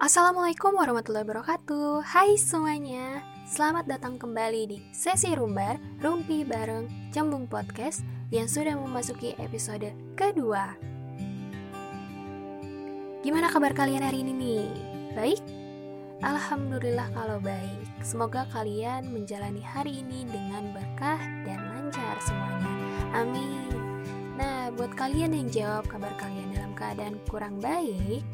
Assalamualaikum warahmatullahi wabarakatuh. Hai semuanya. Selamat datang kembali di sesi rumbar Rumpi bareng Cembung Podcast Yang sudah memasuki episode kedua. Gimana kabar kalian hari ini nih? Baik? Alhamdulillah kalau baik. Semoga kalian menjalani hari ini dengan berkah dan lancar semuanya. Amin. Nah, buat kalian yang jawab kabar kalian dalam keadaan kurang baik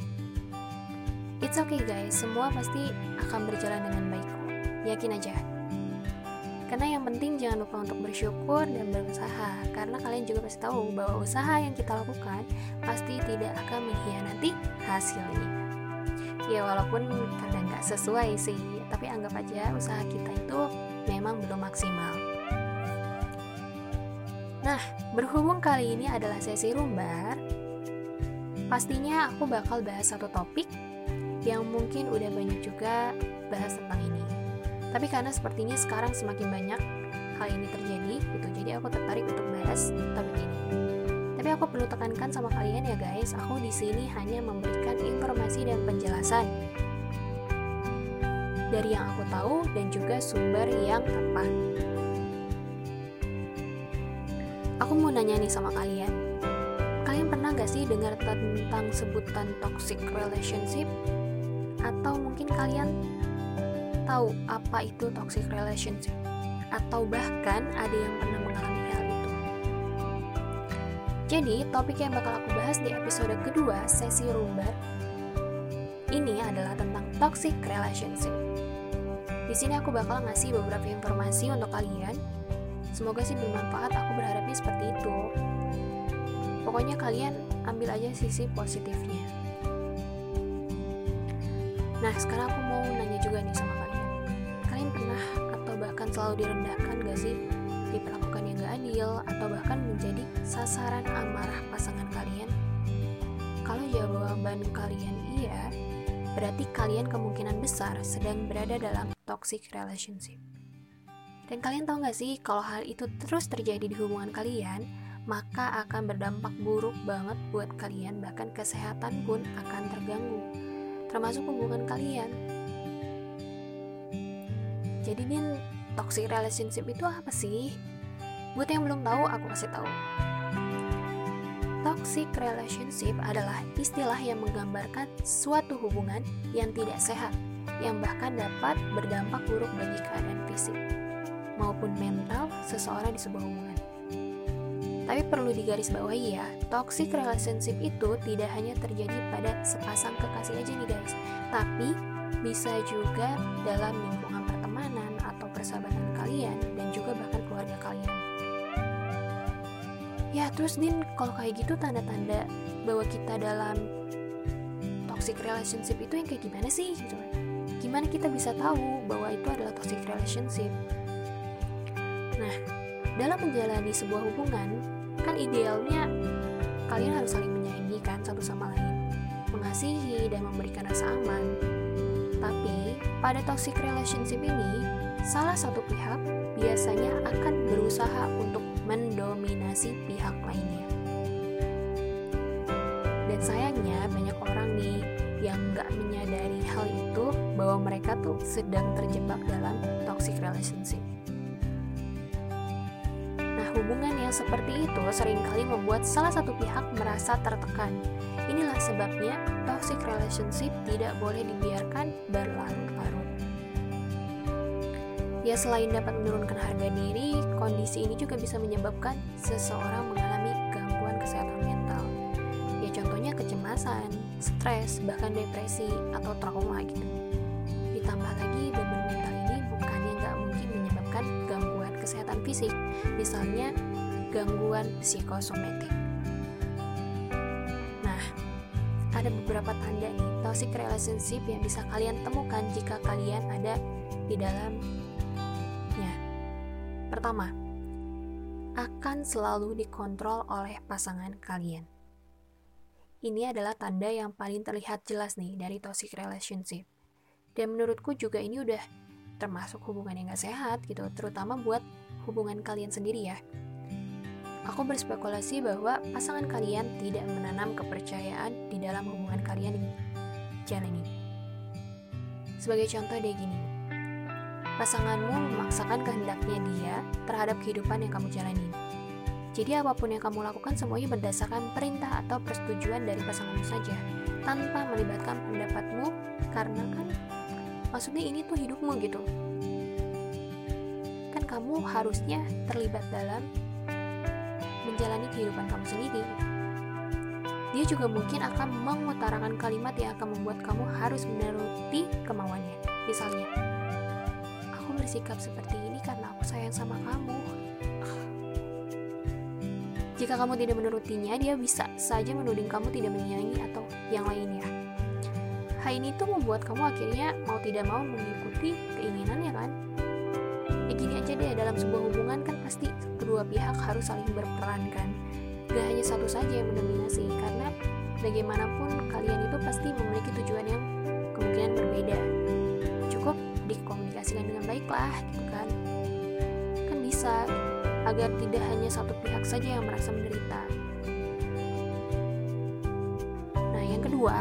It's okay guys, semua pasti akan berjalan dengan baik Yakin aja. Karena yang penting jangan lupa untuk bersyukur dan berusaha. Karena kalian juga pasti tahu bahwa usaha yang kita lakukan Pasti tidak akan mengkhianati hasilnya. Ya walaupun kadang nggak sesuai sih Tapi anggap aja usaha kita itu memang belum maksimal. Nah, berhubung kali ini adalah sesi rumbar Pastinya aku bakal bahas satu topik yang mungkin udah banyak juga bahas tentang ini. Tapi karena sepertinya sekarang semakin banyak hal ini terjadi gitu, jadi aku tertarik untuk bahas topik ini. Tapi aku perlu tekankan sama kalian ya guys, aku di sini hanya memberikan informasi dan penjelasan dari yang aku tahu dan juga sumber yang tepat. Aku mau nanya nih sama kalian, kalian pernah gak sih dengar tentang sebutan toxic relationship? Atau mungkin kalian tahu apa itu toxic relationship atau bahkan ada yang pernah mengalami hal itu. Jadi, topik yang bakal aku bahas di episode kedua sesi rumbar ini adalah tentang toxic relationship. Di sini aku bakal ngasih beberapa informasi untuk kalian. Semoga sih bermanfaat, aku berharapnya seperti itu. Pokoknya kalian ambil aja sisi positifnya. Nah, sekarang aku mau nanya juga nih sama kalian. Kalian pernah atau bahkan selalu direndahkan gak sih? Diperlakukan yang gak adil atau bahkan menjadi sasaran amarah pasangan kalian? Kalau jawaban kalian iya, berarti kalian kemungkinan besar sedang berada dalam toxic relationship. Dan kalian tahu gak sih kalau hal itu terus terjadi di hubungan kalian, maka akan berdampak buruk banget buat kalian, bahkan kesehatan pun akan terganggu termasuk hubungan kalian. Jadi Din, toxic relationship itu apa sih? Buat yang belum tahu, aku kasih tahu. Toxic relationship adalah istilah yang menggambarkan suatu hubungan yang tidak sehat, yang bahkan dapat berdampak buruk bagi keadaan fisik maupun mental seseorang di sebuah hubungan. Tapi perlu digarisbawahi ya, toxic relationship itu tidak hanya terjadi pada sepasang kekasih aja nih guys, tapi bisa juga dalam lingkungan pertemanan atau persahabatan kalian dan juga bahkan keluarga kalian. Ya terus Din, kalau kayak gitu tanda-tanda bahwa kita dalam toxic relationship itu yang kayak gimana sih gitu Gimana kita bisa tahu bahwa itu adalah toxic relationship? Nah, dalam menjalani sebuah hubungan, kan idealnya kalian harus saling menyayangi kan satu sama lain mengasihi dan memberikan rasa aman. Tapi pada toxic relationship ini salah satu pihak biasanya akan berusaha untuk mendominasi pihak lainnya. Dan sayangnya banyak orang nih yang nggak menyadari hal itu bahwa mereka tuh sedang terjebak dalam toxic relationship Hubungan yang seperti itu sering kali membuat salah satu pihak merasa tertekan. Inilah sebabnya toxic relationship tidak boleh dibiarkan berlarut-larut. Ya selain dapat menurunkan harga diri, kondisi ini juga bisa menyebabkan seseorang mengalami gangguan kesehatan mental. Ya contohnya kecemasan, stres, bahkan depresi atau trauma gitu. Fisik, misalnya gangguan psikosomatik. Nah, ada beberapa tanda nih toxic relationship yang bisa kalian temukan jika kalian ada di dalamnya. Pertama, akan selalu dikontrol oleh pasangan kalian. Ini adalah tanda yang paling terlihat jelas nih dari toxic relationship. Dan menurutku juga ini udah termasuk hubungan yang gak sehat gitu, terutama buat hubungan kalian sendiri ya. Aku berspekulasi bahwa pasangan kalian tidak menanam kepercayaan di dalam hubungan kalian ini. Jalani. Sebagai contoh dia gini, pasanganmu memaksakan kehendaknya dia terhadap kehidupan yang kamu jalani. Jadi apa pun yang kamu lakukan semuanya berdasarkan perintah atau persetujuan dari pasanganmu saja, tanpa melibatkan pendapatmu karena kan maksudnya ini tuh hidupmu gitu. Kamu harusnya terlibat dalam menjalani kehidupan kamu sendiri. Dia juga mungkin akan mengutarakan kalimat yang akan membuat kamu harus menuruti kemauannya. Misalnya, aku bersikap seperti ini karena aku sayang sama kamu jika kamu tidak menurutinya, dia bisa saja menuding kamu tidak menyayangi atau yang lainnya. Hal ini tuh membuat kamu akhirnya mau tidak mau mengikuti keinginannya kan? Deh, dalam sebuah hubungan kan pasti kedua pihak harus saling berperan kan? Gak hanya satu saja yang mendominasi, karena bagaimanapun kalian itu pasti memiliki tujuan yang kemungkinan berbeda. Cukup dikomunikasikan dengan baik lah, gitu kan? Kan bisa agar tidak hanya satu pihak saja yang merasa menderita. Nah, yang kedua,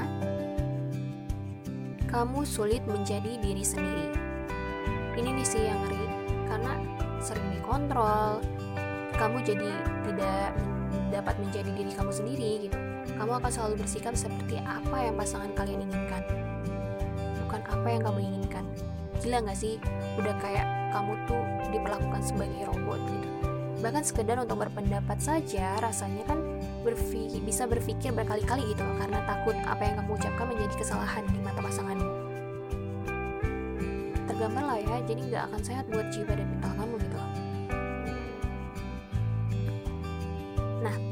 kamu sulit menjadi diri sendiri. Ini nih sih yang ngeri, dikontrol, kamu jadi tidak dapat menjadi diri kamu sendiri gitu. Kamu akan selalu bersikap seperti apa yang pasangan kalian inginkan, bukan apa yang kamu inginkan. Gila gak sih? Udah kayak kamu tuh diperlakukan sebagai robot gitu bahkan sekedar untuk berpendapat saja rasanya kan berfi bisa berpikir berkali-kali gitu karena takut apa yang kamu ucapkan menjadi kesalahan di mata pasanganmu tergambar lah ya jadi nggak akan sehat buat jiwa dan mental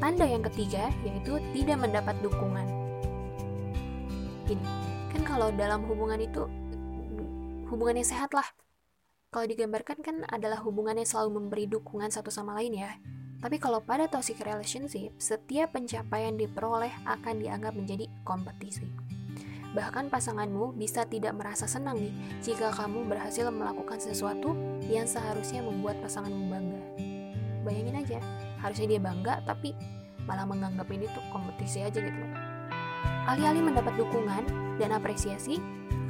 tanda yang ketiga yaitu tidak mendapat dukungan gini kan kalau dalam hubungan itu hubungan yang sehat lah kalau digambarkan kan adalah hubungan yang selalu memberi dukungan satu sama lain ya. Tapi kalau pada toxic relationship, setiap pencapaian diperoleh akan dianggap menjadi kompetisi. Bahkan pasanganmu bisa tidak merasa senang nih jika kamu berhasil melakukan sesuatu yang seharusnya membuat pasanganmu bangga. Bayangin aja, harusnya dia bangga tapi malah menganggap ini tuh kompetisi aja gitu loh. Alih-alih mendapat dukungan dan apresiasi,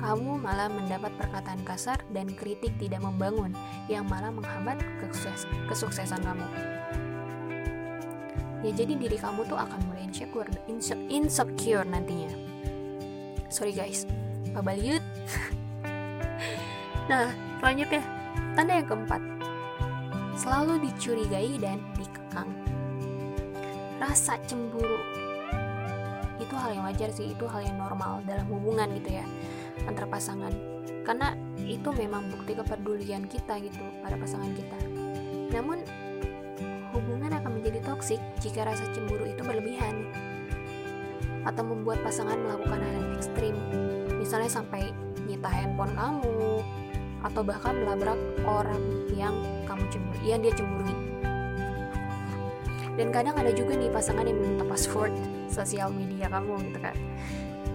kamu malah mendapat perkataan kasar dan kritik tidak membangun yang malah menghambat kesukses kesuksesan kamu. Ya jadi diri kamu tuh akan mulai insecure, insecure nantinya. Sorry guys, babaliut. nah, selanjutnya, tanda yang keempat. Selalu dicurigai dan dikekang. Rasa cemburu. Itu hal yang wajar sih, itu hal yang normal dalam hubungan gitu ya antar pasangan. Karena itu memang bukti kepedulian kita gitu pada pasangan kita. Namun hubungan akan menjadi toksik jika rasa cemburu itu berlebihan atau membuat pasangan melakukan hal yang ekstrim. Misalnya sampai nyita handphone kamu atau bahkan melabrak orang yang kamu cemburu yang dia cemburui dan kadang ada juga nih pasangan yang meminta password sosial media kamu gitu kan.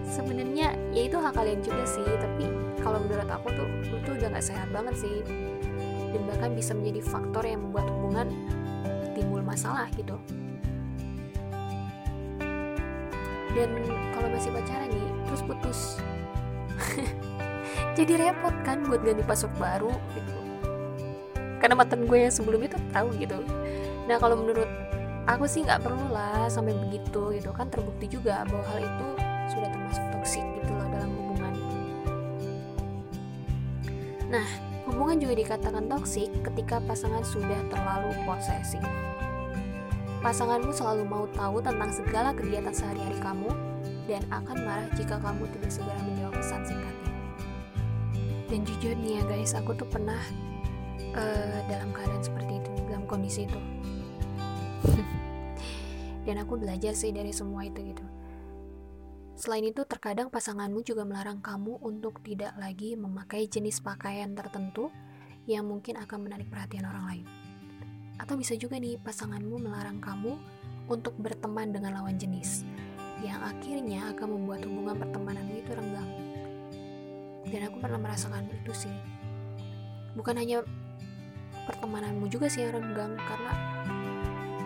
Sebenarnya ya itu hak kalian juga sih tapi kalau menurut aku tuh itu udah gak sehat banget sih. Dan bahkan bisa menjadi faktor yang membuat hubungan timbul masalah gitu. Dan kalau masih pacaran nih terus putus. Jadi repot kan buat ganti password baru gitu. Karena mantan gue yang sebelumnya tuh tahu gitu. Nah kalau menurut aku sih nggak perlu lah sampai begitu gitu kan terbukti juga bahwa hal itu sudah termasuk toksik gitu loh dalam hubungan. Nah, hubungan juga dikatakan toksik ketika pasangan sudah terlalu posesif. Pasanganmu selalu mau tahu tentang segala kegiatan sehari-hari kamu dan akan marah jika kamu tidak segera menjawab pesan singkatnya. Dan jujur nih ya guys, aku tuh pernah uh, dalam keadaan seperti itu, dalam kondisi itu. dan aku belajar sih dari semua itu gitu Selain itu, terkadang pasanganmu juga melarang kamu untuk tidak lagi memakai jenis pakaian tertentu yang mungkin akan menarik perhatian orang lain. Atau bisa juga nih, pasanganmu melarang kamu untuk berteman dengan lawan jenis, yang akhirnya akan membuat hubungan pertemananmu itu renggang. Dan aku pernah merasakan itu sih. Bukan hanya pertemananmu juga sih yang renggang, karena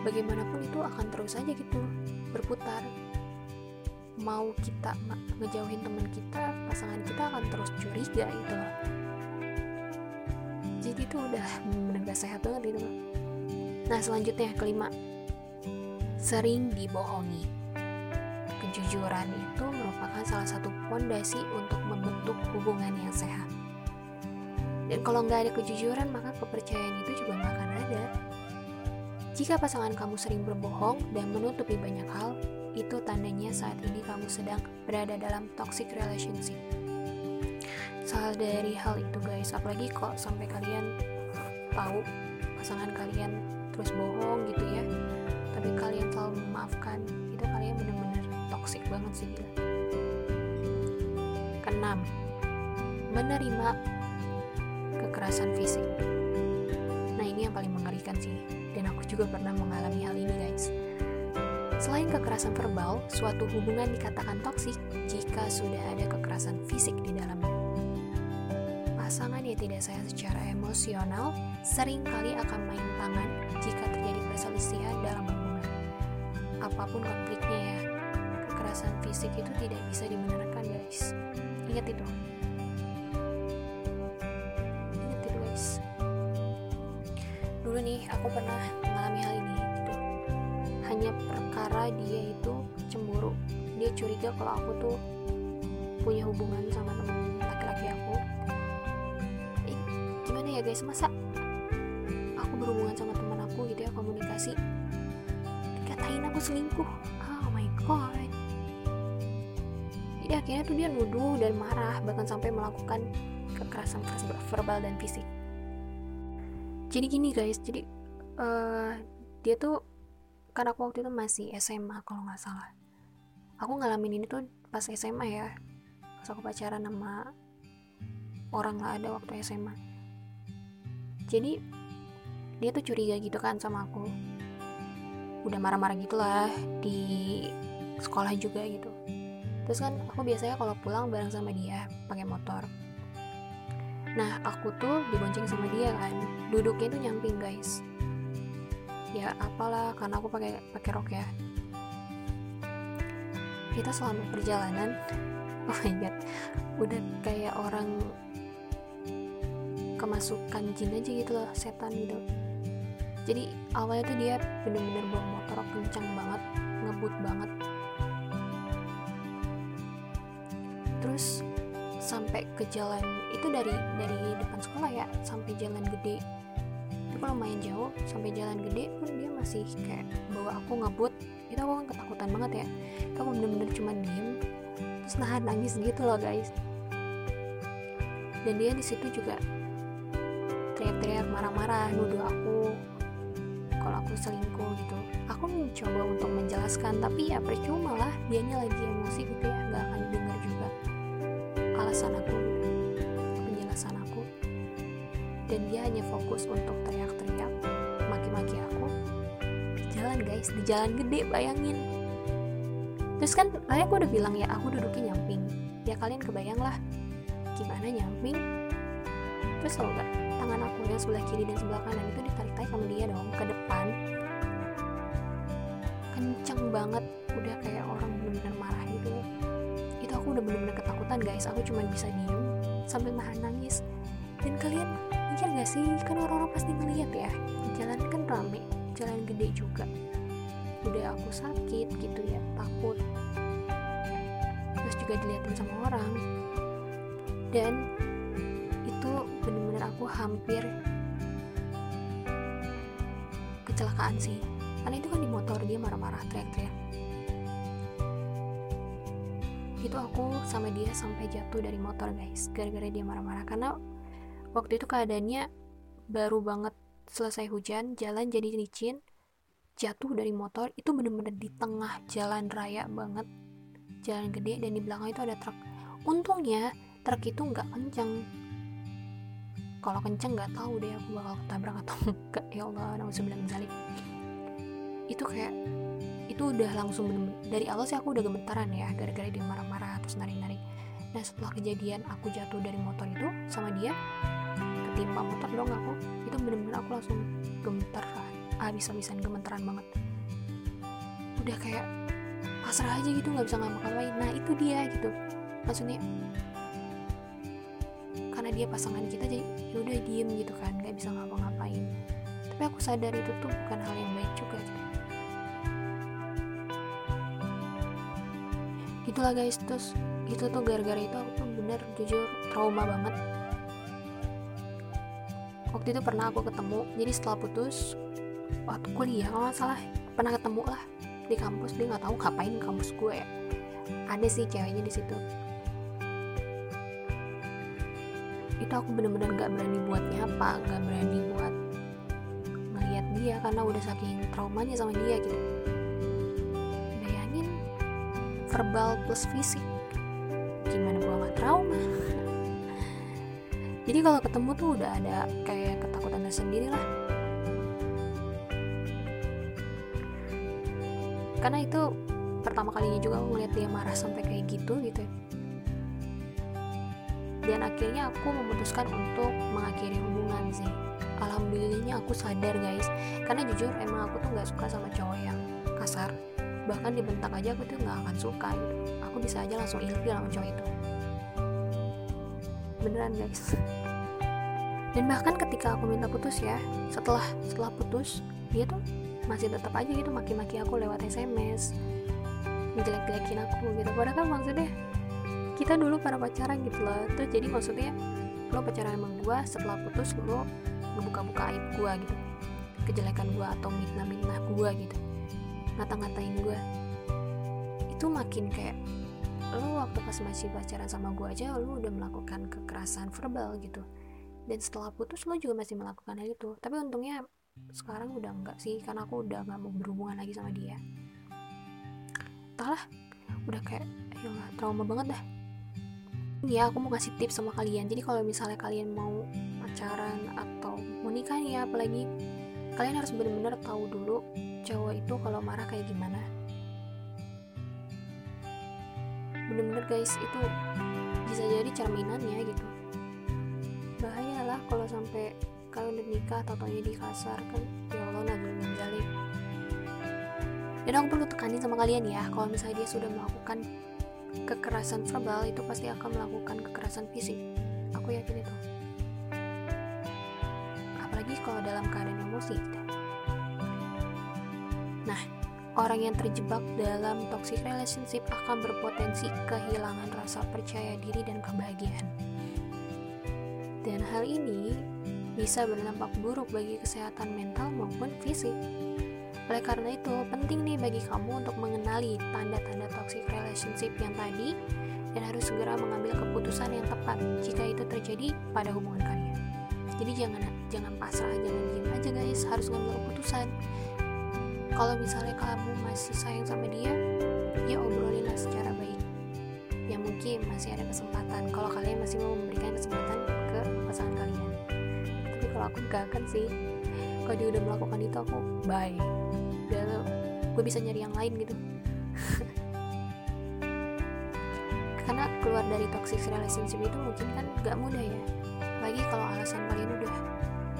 bagaimanapun itu akan terus saja gitu berputar. Mau kita ngejauhin teman kita pasangan kita akan terus curiga gitu loh jadi itu udah bener gak sehat banget gitu. Nah selanjutnya kelima. Sering dibohongi. Kejujuran itu merupakan salah satu fondasi untuk membentuk hubungan yang sehat. Dan kalau nggak ada kejujuran maka kepercayaan itu juga nggak akan ada jika pasangan kamu sering berbohong dan menutupi banyak hal, itu tandanya saat ini kamu sedang berada dalam toxic relationship. Salah dari hal itu guys, apalagi kok sampai kalian tahu pasangan kalian terus bohong gitu ya, tapi kalian selalu memaafkan, itu kalian benar-benar toxic banget sih gila. Keenam, menerima kekerasan fisik. Mengerikan sih dan aku juga pernah mengalami hal ini guys. Selain kekerasan verbal, suatu hubungan dikatakan toksik jika sudah ada kekerasan fisik di dalamnya. Pasangan yang tidak sehat secara emosional sering kali akan main tangan jika terjadi perselisihan dalam hubungan. Apa pun konfliknya ya, kekerasan fisik itu tidak bisa dibenarkan guys. Ingat itu. Dulu nih aku pernah mengalami hal ini gitu. Hanya perkara dia itu cemburu. Dia curiga kalau aku tuh punya hubungan sama teman laki-laki aku. Eh, gimana ya guys masa aku berhubungan sama teman aku gitu ya komunikasi? Dikatain aku selingkuh. Oh my god. Jadi akhirnya tuh dia nuduh dan marah bahkan sampai melakukan kekerasan verbal dan fisik jadi gini guys. Jadi uh, dia tuh karena aku waktu itu masih SMA kalau nggak salah. Aku ngalamin ini tuh pas SMA ya. Pas aku pacaran sama orang lah ada waktu SMA jadi dia tuh curiga gitu kan sama aku. Udah marah-marah gitulah di sekolah juga gitu. Terus kan aku biasanya kalau pulang bareng sama dia pakai motor Nah, aku tuh dibonceng sama dia kan. Duduknya tuh nyamping, guys. Ya apalah, karena aku pakai pakai rok ya. Kita selama perjalanan, oh my god, udah kayak orang kemasukan jin aja gitu loh, setan gitu. Jadi awalnya tuh dia bener-bener bawa motor kencang banget, ngebut banget. Terus sampai ke jalan itu dari dari depan sekolah ya sampai jalan gede. Itu kalau main jauh sampai jalan gede pun dia masih kayak bawa aku ngebut. Itu aku kan ketakutan banget ya. Itu aku bener-bener cuma diem terus nahan nangis gitu loh guys. Dan dia di situ juga teriak-teriak marah-marah nuduh aku kalau aku selingkuh gitu. Aku mencoba untuk menjelaskan tapi ya percuma lah dianya lagi emosi gitu ya nggak akan juga alasan aku. Penjelasan aku. Dan dia hanya fokus untuk teriak-teriak maki-maki aku. Jalan guys di jalan gede bayangin. Terus kan tadi aku udah bilang ya aku duduknya nyamping. Ya kalian kebayang lah gimana nyamping? Terus tau gak tangan aku yang sebelah kiri dan sebelah kanan itu ditarik-tarik sama dia dong ke depan. Kenceng banget udah kayak bener-bener ketakutan guys. Aku cuma bisa diem sambil nahan nangis. Dan kalian mikir gak sih? Kan orang-orang pasti ngeliat ya. Jalan kan rame jalan gede juga. Udah aku sakit gitu ya takut. Terus juga dilihatin sama orang. Dan itu bener-bener aku hampir kecelakaan sih. Karena itu kan di motor dia marah-marah teriak-teriak itu aku sama dia sampai jatuh dari motor guys. Gara-gara dia marah-marah. Karena waktu itu keadaannya baru banget selesai hujan jalan jadi licin jatuh dari motor itu bener-bener di tengah jalan raya banget. Jalan gede dan di belakang itu ada truk. Untungnya truk itu nggak kenceng. Kalau kenceng nggak tahu deh aku bakal ketabrak atau enggak ya Allah namun zalik. Itu kayak itu udah langsung bener -bener. dari awal sih aku udah gemetaran ya gara-gara dia marah-marah terus narik-narik. Nah setelah kejadian aku jatuh dari motor itu sama dia ketimpa motor dong aku itu bener-bener aku langsung gemetar habis-habisan gemetaran banget. Udah kayak pasrah aja gitu nggak bisa ngapa-ngapain. Nah itu dia gitu. Maksudnya karena dia pasangan kita jadi ya udah diem gitu kan nggak bisa ngapa-ngapain. Tapi aku sadar itu tuh bukan hal yang baik juga. gitu gitulah guys terus itu tuh gara-gara itu aku tuh bener jujur trauma banget. Waktu itu pernah aku ketemu jadi setelah putus waktu kuliah kalau nggak salah pernah ketemu lah di kampus dia nggak tahu ngapain kampus gue. Ada sih ceweknya di situ. Itu aku bener-bener nggak berani buat nyapa nggak berani buat melihat dia karena udah saking traumanya sama dia gitu verbal plus fisik. Gimana gua nggak trauma? Jadi kalau ketemu tuh udah ada kayak ketakutan tersendiri lah. Karena itu pertama kalinya juga aku ngeliat dia marah sampai kayak gitu gitu ya. dan akhirnya aku memutuskan untuk mengakhiri hubungan sih. Alhamdulillahnya aku sadar guys. Karena jujur emang aku tuh nggak suka sama cowok yang kasar bahkan dibentak aja aku tuh nggak akan suka gitu. Aku bisa aja langsung ilfil sama cowok itu. Beneran guys. Dan bahkan ketika aku minta putus ya setelah setelah putus dia tuh masih tetap aja gitu maki-maki aku lewat SMS ngejelek-jelekin aku gitu. Padahal kan maksudnya kita dulu para pacaran gitu loh. Terus jadi maksudnya lo pacaran sama gue setelah putus lo ngebuka-buka aib gue gitu. Kejelekan gue atau mitnah-mitnah gue gitu ngata-ngatain gue itu makin kayak lo waktu pas masih pacaran sama gue aja lo udah melakukan kekerasan verbal gitu. Dan setelah putus lo juga masih melakukan hal itu. Tapi untungnya sekarang udah enggak sih karena aku udah nggak mau berhubungan lagi sama dia. Entahlah udah kayak ayolah trauma banget dah. Ya aku mau kasih tips sama kalian. Jadi kalau misalnya kalian mau pacaran atau mau nikah ya apalagi kalian harus benar-benar tahu dulu cowok itu kalau marah kayak gimana? Bener-bener guys itu bisa jadi cerminannya gitu. Bahaya lah kalau sampai kalian udah nikah totonya di kasar kan ya Allah nabi menjalik dan aku perlu tekanin sama kalian ya kalau misalnya dia sudah melakukan kekerasan verbal itu pasti akan melakukan kekerasan fisik. Aku yakin itu. Apalagi kalau dalam keadaan emosi orang yang terjebak dalam toxic relationship akan berpotensi kehilangan rasa percaya diri dan kebahagiaan dan hal ini bisa berdampak buruk bagi kesehatan mental maupun fisik. Oleh karena itu, penting nih bagi kamu untuk mengenali tanda-tanda toxic relationship yang tadi dan harus segera mengambil keputusan yang tepat jika itu terjadi pada hubungan kalian. Jadi jangan jangan pasrah, jangan diam aja guys, harus ngambil keputusan. Kalau misalnya kamu masih sayang sama dia, ya obrolinlah secara baik. Ya mungkin masih ada kesempatan. Kalau kalian masih mau memberikan kesempatan ke pasangan kalian. Kalau aku gak akan sih. Kalau dia udah melakukan itu aku bye. Udah gue bisa nyari yang lain gitu. Karena keluar dari toxic relationship itu mungkin kan gak mudah ya. Lagi kalau alasan kalian udah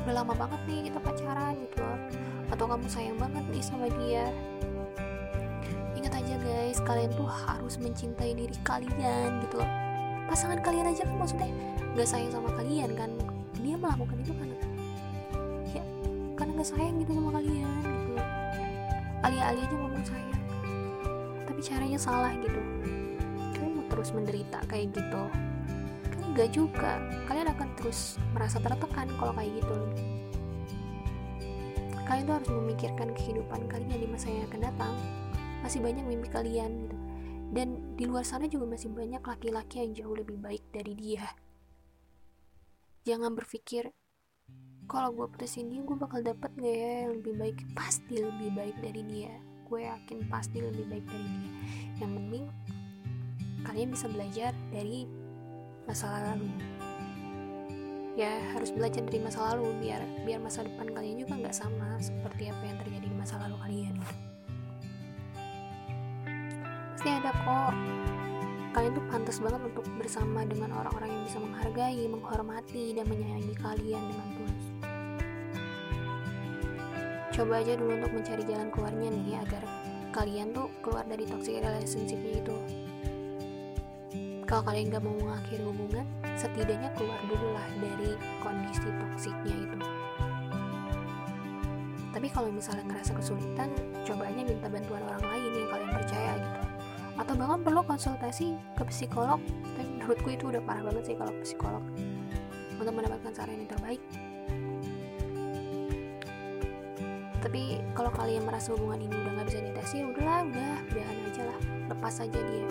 udah lama banget nih kita pacaran gitu atau kamu sayang banget nih sama dia? Ingat aja guys kalian tuh harus mencintai diri kalian gitu loh. Pasangan kalian aja kan maksudnya gak sayang sama kalian kan? Dia melakukan itu karena ya karena nggak sayang gitu sama kalian gitu alih-alih aja ngomong sayang. Tapi caranya salah gitu. Kalian mau terus menderita kayak gitu? Kan enggak juga. Kalian akan terus merasa tertekan kalau kayak gitu kalian tuh harus memikirkan kehidupan kalian di masa yang akan datang. Masih banyak mimpi kalian gitu. Dan di luar sana juga masih banyak laki-laki yang jauh lebih baik dari dia. Jangan berpikir kalau gue putus ini gue bakal dapet gak ya yang lebih baik? Pasti lebih baik dari dia. Gue yakin pasti lebih baik dari dia. Yang penting kalian bisa belajar dari masa lalu ya harus belajar dari masa lalu biar biar masa depan kalian juga nggak sama seperti apa yang terjadi di masa lalu kalian pasti ada kok kalian tuh pantas banget untuk bersama dengan orang-orang yang bisa menghargai, menghormati, dan menyayangi kalian dengan tulus. Coba aja dulu untuk mencari jalan keluarnya nih agar kalian tuh keluar dari toxic relationship itu. kalau kalian gak mau mengakhiri hubungan setidaknya keluar dulu lah dari kondisi toksiknya itu. Tapi kalau misalnya ngerasa kesulitan coba aja minta bantuan orang lain yang kalian percaya gitu. Atau bahkan perlu konsultasi ke psikolog. Tapi menurutku itu udah parah banget sih kalau psikolog untuk mendapatkan saran yang terbaik. Tapi kalau kalian merasa hubungan ini udah nggak bisa diatasi ya udahlah udah udahan aja lah. Lepas aja dia.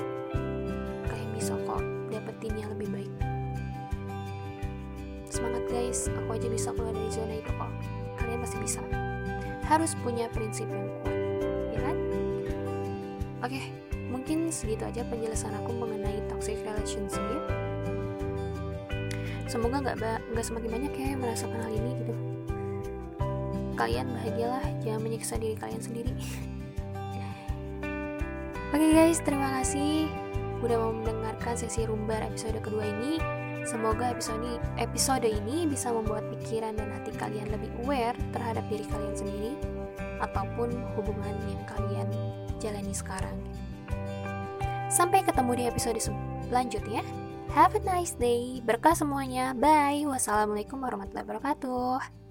Kalian bisa kok dapetin yang lebih baik guys aku aja bisa keluar dari zona itu kok. Kalian pasti bisa. Harus punya prinsip yang kuat ya kan? Oke mungkin segitu aja penjelasan aku mengenai toxic relationship. Semoga nggak nggak semakin banyak ya yang merasakan hal ini gitu. Kalian bahagialah jangan menyiksa diri kalian sendiri. Oke guys terima kasih udah mau mendengarkan sesi rumbar episode kedua ini semoga episode ini, episode ini bisa membuat pikiran dan hati kalian lebih aware terhadap diri kalian sendiri ataupun hubungan yang kalian jalani sekarang sampai ketemu di episode selanjutnya Have a nice day. Berkah semuanya. Bye. Wassalamualaikum warahmatullahi wabarakatuh.